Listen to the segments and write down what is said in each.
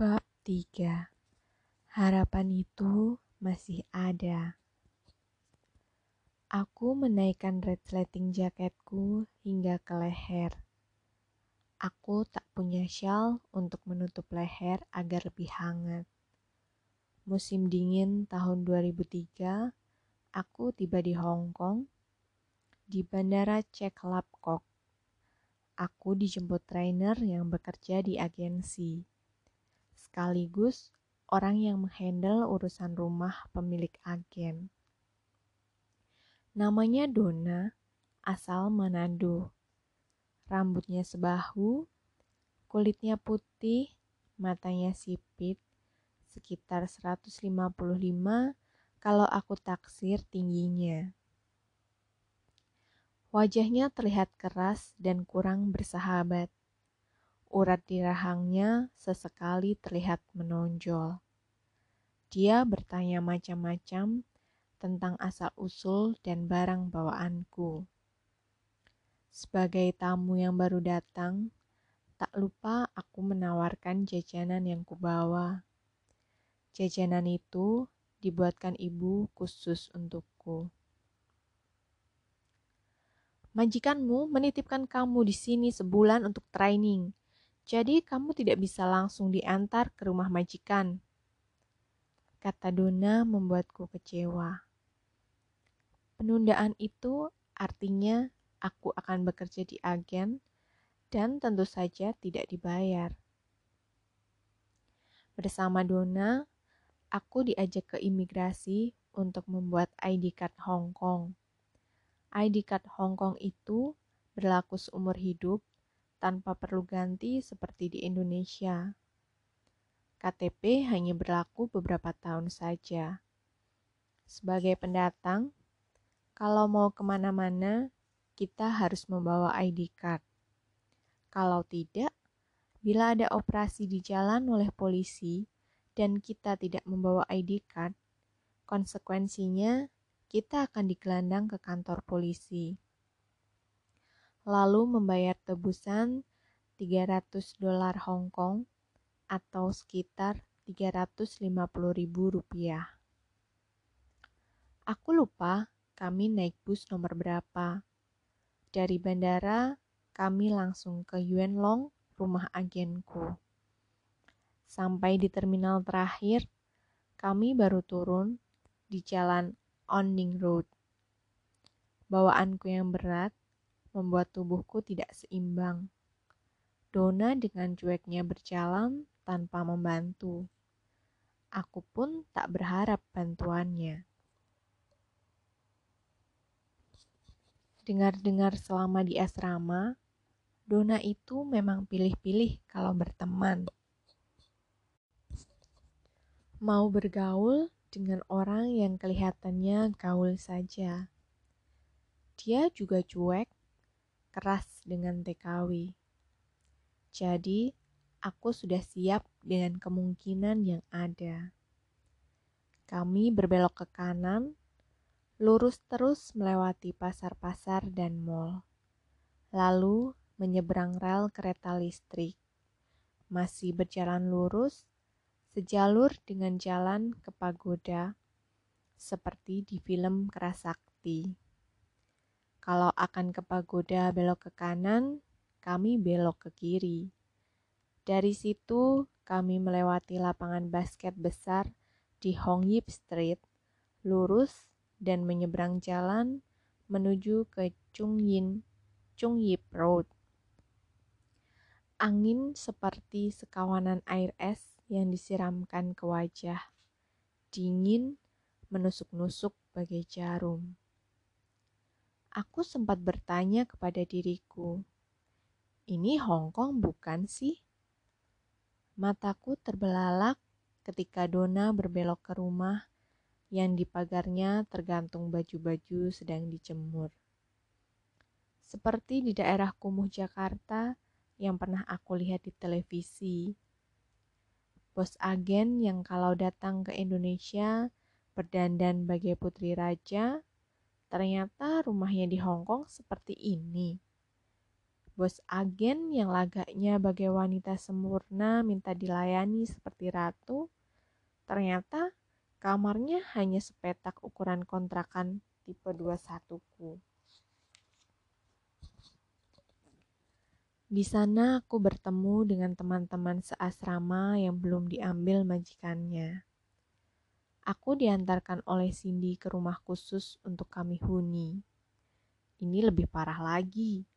Bab 3 Harapan itu masih ada. Aku menaikkan resleting jaketku hingga ke leher. Aku tak punya shawl untuk menutup leher agar lebih hangat. Musim dingin tahun 2003, aku tiba di Hong Kong, di Bandara Cek Lap Kok. Aku dijemput trainer yang bekerja di agensi sekaligus orang yang menghandle urusan rumah pemilik agen. Namanya Dona, asal Manado. Rambutnya sebahu, kulitnya putih, matanya sipit, sekitar 155 kalau aku taksir tingginya. Wajahnya terlihat keras dan kurang bersahabat. Urat di rahangnya sesekali terlihat menonjol. Dia bertanya macam-macam tentang asal-usul dan barang bawaanku. Sebagai tamu yang baru datang, tak lupa aku menawarkan jajanan yang kubawa. Jajanan itu dibuatkan ibu khusus untukku. Majikanmu menitipkan kamu di sini sebulan untuk training. Jadi kamu tidak bisa langsung diantar ke rumah majikan. Kata Dona membuatku kecewa. Penundaan itu artinya aku akan bekerja di agen dan tentu saja tidak dibayar. Bersama Dona, aku diajak ke imigrasi untuk membuat ID card Hong Kong. ID card Hong Kong itu berlaku seumur hidup tanpa perlu ganti seperti di Indonesia. KTP hanya berlaku beberapa tahun saja. Sebagai pendatang, kalau mau ke mana-mana, kita harus membawa ID card. Kalau tidak, bila ada operasi di jalan oleh polisi dan kita tidak membawa ID card, konsekuensinya kita akan digelandang ke kantor polisi lalu membayar tebusan 300 dolar Hong Kong atau sekitar 350 ribu rupiah. Aku lupa kami naik bus nomor berapa. Dari bandara, kami langsung ke Yuan Long, rumah agenku. Sampai di terminal terakhir, kami baru turun di jalan Onning Road. Bawaanku yang berat membuat tubuhku tidak seimbang. Dona dengan cueknya berjalan tanpa membantu. Aku pun tak berharap bantuannya. Dengar-dengar selama di asrama, Dona itu memang pilih-pilih kalau berteman. Mau bergaul dengan orang yang kelihatannya gaul saja. Dia juga cuek keras dengan TKW. Jadi, aku sudah siap dengan kemungkinan yang ada. Kami berbelok ke kanan, lurus terus melewati pasar-pasar dan mall. Lalu menyeberang rel kereta listrik. Masih berjalan lurus, sejalur dengan jalan ke pagoda, seperti di film Kerasakti. Kalau akan ke pagoda belok ke kanan, kami belok ke kiri. Dari situ, kami melewati lapangan basket besar di Hong Yip Street, lurus dan menyeberang jalan menuju ke Chung Yin, Chung Yip Road. Angin seperti sekawanan air es yang disiramkan ke wajah. Dingin menusuk-nusuk bagai jarum aku sempat bertanya kepada diriku, "Ini Hong Kong bukan sih?" Mataku terbelalak ketika Dona berbelok ke rumah yang di pagarnya tergantung baju-baju sedang dijemur. Seperti di daerah kumuh Jakarta yang pernah aku lihat di televisi. Bos agen yang kalau datang ke Indonesia berdandan bagai putri raja Ternyata rumahnya di Hong Kong seperti ini. Bos agen yang lagaknya bagai wanita sempurna minta dilayani seperti ratu, ternyata kamarnya hanya sepetak ukuran kontrakan tipe 21 ku. Di sana aku bertemu dengan teman-teman seasrama yang belum diambil majikannya. Aku diantarkan oleh Cindy ke rumah khusus untuk kami huni. Ini lebih parah lagi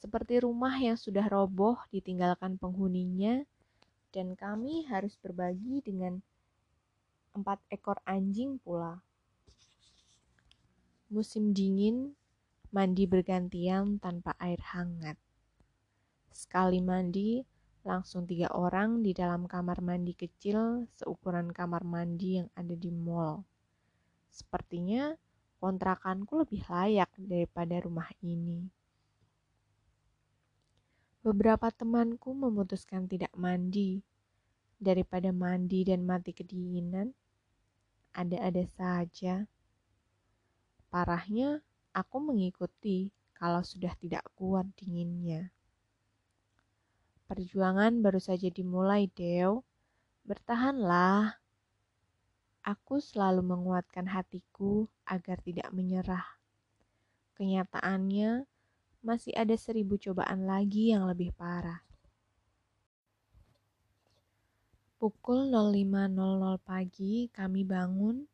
seperti rumah yang sudah roboh ditinggalkan penghuninya, dan kami harus berbagi dengan empat ekor anjing pula. Musim dingin, mandi bergantian tanpa air hangat. Sekali mandi, langsung tiga orang di dalam kamar mandi kecil seukuran kamar mandi yang ada di mall. Sepertinya kontrakanku lebih layak daripada rumah ini. Beberapa temanku memutuskan tidak mandi daripada mandi dan mati kedinginan. Ada-ada saja. Parahnya, aku mengikuti kalau sudah tidak kuat dinginnya. Perjuangan baru saja dimulai, Deo. Bertahanlah. Aku selalu menguatkan hatiku agar tidak menyerah. Kenyataannya, masih ada seribu cobaan lagi yang lebih parah. Pukul 05.00 pagi kami bangun,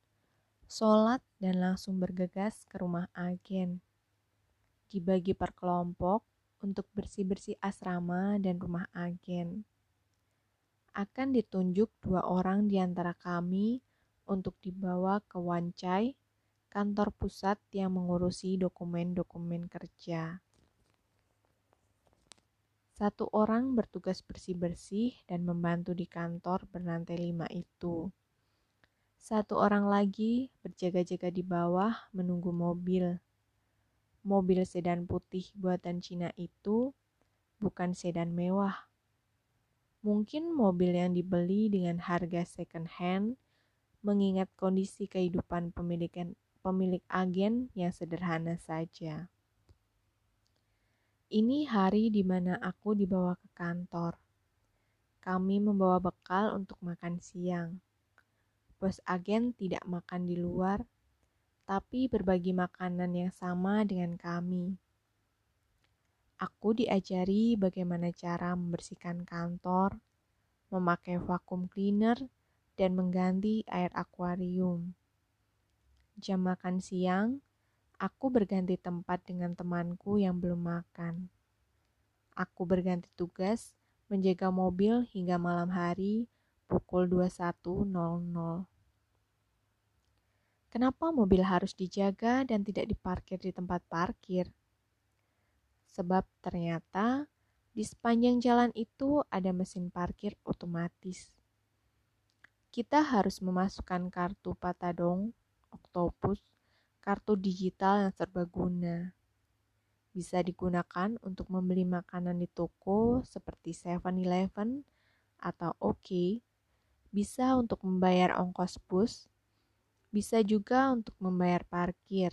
sholat dan langsung bergegas ke rumah agen. Dibagi per kelompok untuk bersih-bersih asrama dan rumah agen. Akan ditunjuk dua orang di antara kami untuk dibawa ke Wancai, kantor pusat yang mengurusi dokumen-dokumen kerja. Satu orang bertugas bersih-bersih dan membantu di kantor berlantai lima itu. Satu orang lagi berjaga-jaga di bawah menunggu mobil. Mobil sedan putih buatan Cina itu bukan sedan mewah. Mungkin mobil yang dibeli dengan harga second hand mengingat kondisi kehidupan pemilikan pemilik agen yang sederhana saja. Ini hari di mana aku dibawa ke kantor. Kami membawa bekal untuk makan siang. Bos agen tidak makan di luar, tapi berbagi makanan yang sama dengan kami. Aku diajari bagaimana cara membersihkan kantor, memakai vacuum cleaner, dan mengganti air akuarium. Jam makan siang, Aku berganti tempat dengan temanku yang belum makan. Aku berganti tugas menjaga mobil hingga malam hari pukul 21.00. Kenapa mobil harus dijaga dan tidak diparkir di tempat parkir? Sebab ternyata di sepanjang jalan itu ada mesin parkir otomatis. Kita harus memasukkan kartu Patadong, Octopus, kartu digital yang serbaguna. Bisa digunakan untuk membeli makanan di toko seperti 7-Eleven atau OK. Bisa untuk membayar ongkos bus. Bisa juga untuk membayar parkir.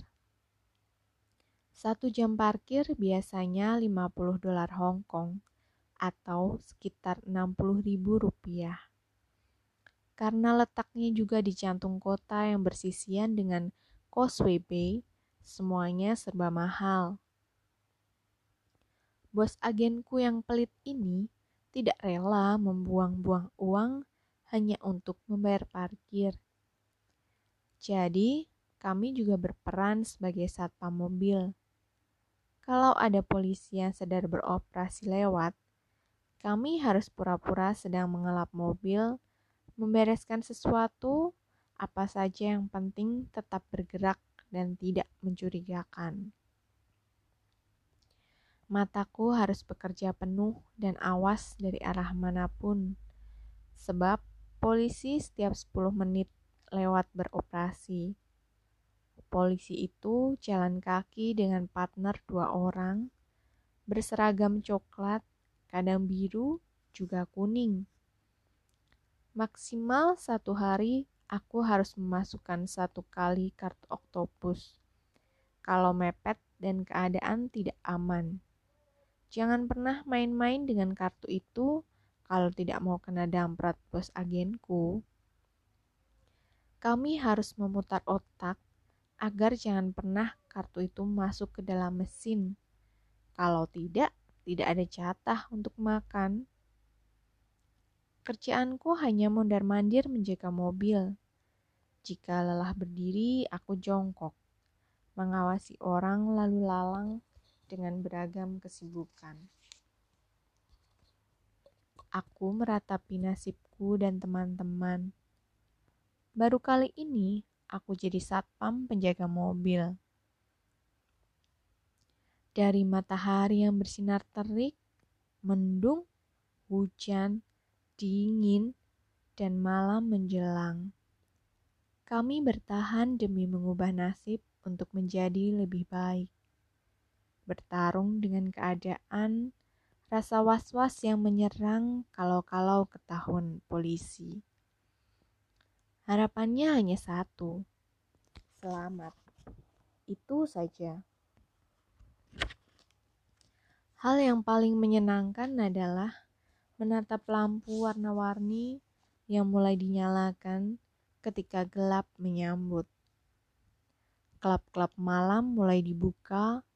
Satu jam parkir biasanya 50 dolar Hong Kong atau sekitar 60 ribu rupiah. Karena letaknya juga di jantung kota yang bersisian dengan Causeway Bay, semuanya serba mahal. Bos agenku yang pelit ini tidak rela membuang-buang uang hanya untuk membayar parkir. Jadi, kami juga berperan sebagai satpam mobil. Kalau ada polisi yang sedang beroperasi lewat, kami harus pura-pura sedang mengelap mobil, membereskan sesuatu, apa saja yang penting tetap bergerak dan tidak mencurigakan. Mataku harus bekerja penuh dan awas dari arah mana pun, sebab polisi setiap 10 menit lewat beroperasi. Polisi itu jalan kaki dengan partner dua orang, berseragam coklat, kadang biru, juga kuning. Maksimal satu hari aku harus memasukkan satu kali kartu oktopus. Kalau mepet dan keadaan tidak aman. Jangan pernah main-main dengan kartu itu kalau tidak mau kena damprat bos agenku. Kami harus memutar otak agar jangan pernah kartu itu masuk ke dalam mesin. Kalau tidak, tidak ada jatah untuk makan. Kerjaanku hanya mondar-mandir menjaga mobil. Jika lelah berdiri, aku jongkok, mengawasi orang lalu lalang dengan beragam kesibukan. Aku meratapi nasibku dan teman-teman. Baru kali ini aku jadi satpam penjaga mobil. Dari matahari yang bersinar terik, mendung, hujan, dingin, dan malam menjelang. Kami bertahan demi mengubah nasib untuk menjadi lebih baik bertarung dengan keadaan, rasa was-was yang menyerang kalau-kalau ketahuan polisi. Harapannya hanya satu, selamat. Itu saja. Hal yang paling menyenangkan adalah menatap lampu warna-warni yang mulai dinyalakan ketika gelap menyambut. Klub-klub malam mulai dibuka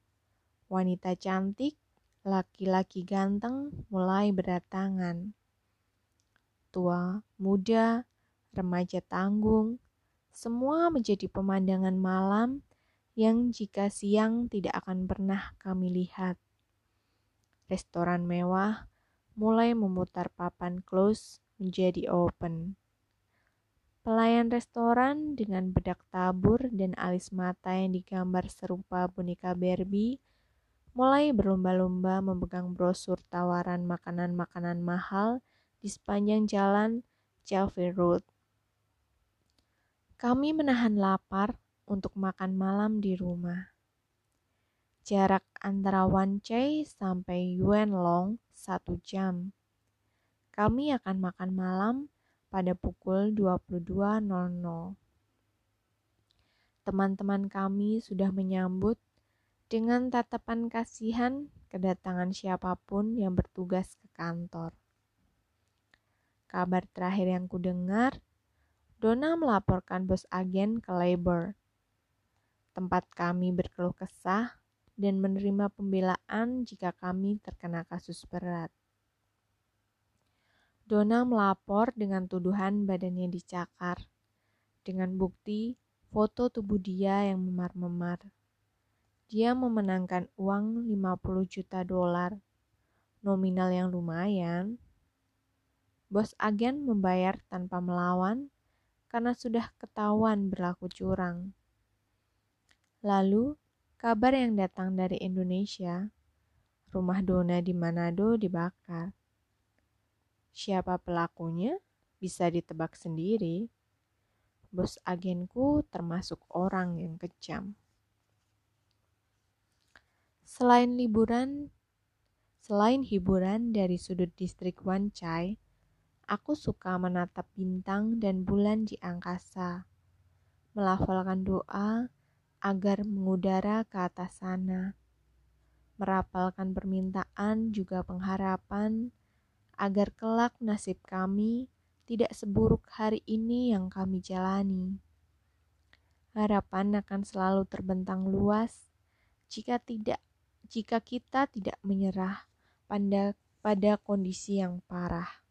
wanita cantik, laki-laki ganteng mulai berdatangan. Tua, muda, remaja tanggung, semua menjadi pemandangan malam yang jika siang tidak akan pernah kami lihat. Restoran mewah mulai memutar papan close menjadi open. Pelayan restoran dengan bedak tabur dan alis mata yang digambar serupa boneka Barbie mulai berlomba-lomba memegang brosur tawaran makanan-makanan mahal di sepanjang jalan Jalve Road. Kami menahan lapar untuk makan malam di rumah. Jarak antara Wan Chai sampai Yuan Long satu jam. Kami akan makan malam pada pukul 22.00. Teman-teman kami sudah menyambut dengan tatapan kasihan kedatangan siapa pun yang bertugas ke kantor. Kabar terakhir yang kudengar, Dona melaporkan bos agen ke labor. Tempat kami berkeluh kesah dan menerima pembelaan jika kami terkena kasus berat. Dona melapor dengan tuduhan badannya dicakar, dengan bukti foto tubuh dia yang memar-memar. Dia memenangkan uang 50 juta dolar, nominal yang lumayan. Bos agen membayar tanpa melawan karena sudah ketahuan berlaku curang. Lalu, kabar yang datang dari Indonesia, rumah Dona di Manado dibakar. Siapa pelakunya bisa ditebak sendiri. Bos agenku termasuk orang yang kejam. Selain liburan, selain hiburan dari sudut distrik Wan Chai, aku suka menatap bintang dan bulan di angkasa, melafalkan doa agar mengudara ke atas sana, merapalkan permintaan juga pengharapan agar kelak nasib kami tidak seburuk hari ini yang kami jalani. Harapan akan selalu terbentang luas jika tidak jika kita tidak menyerah pada, pada kondisi yang parah.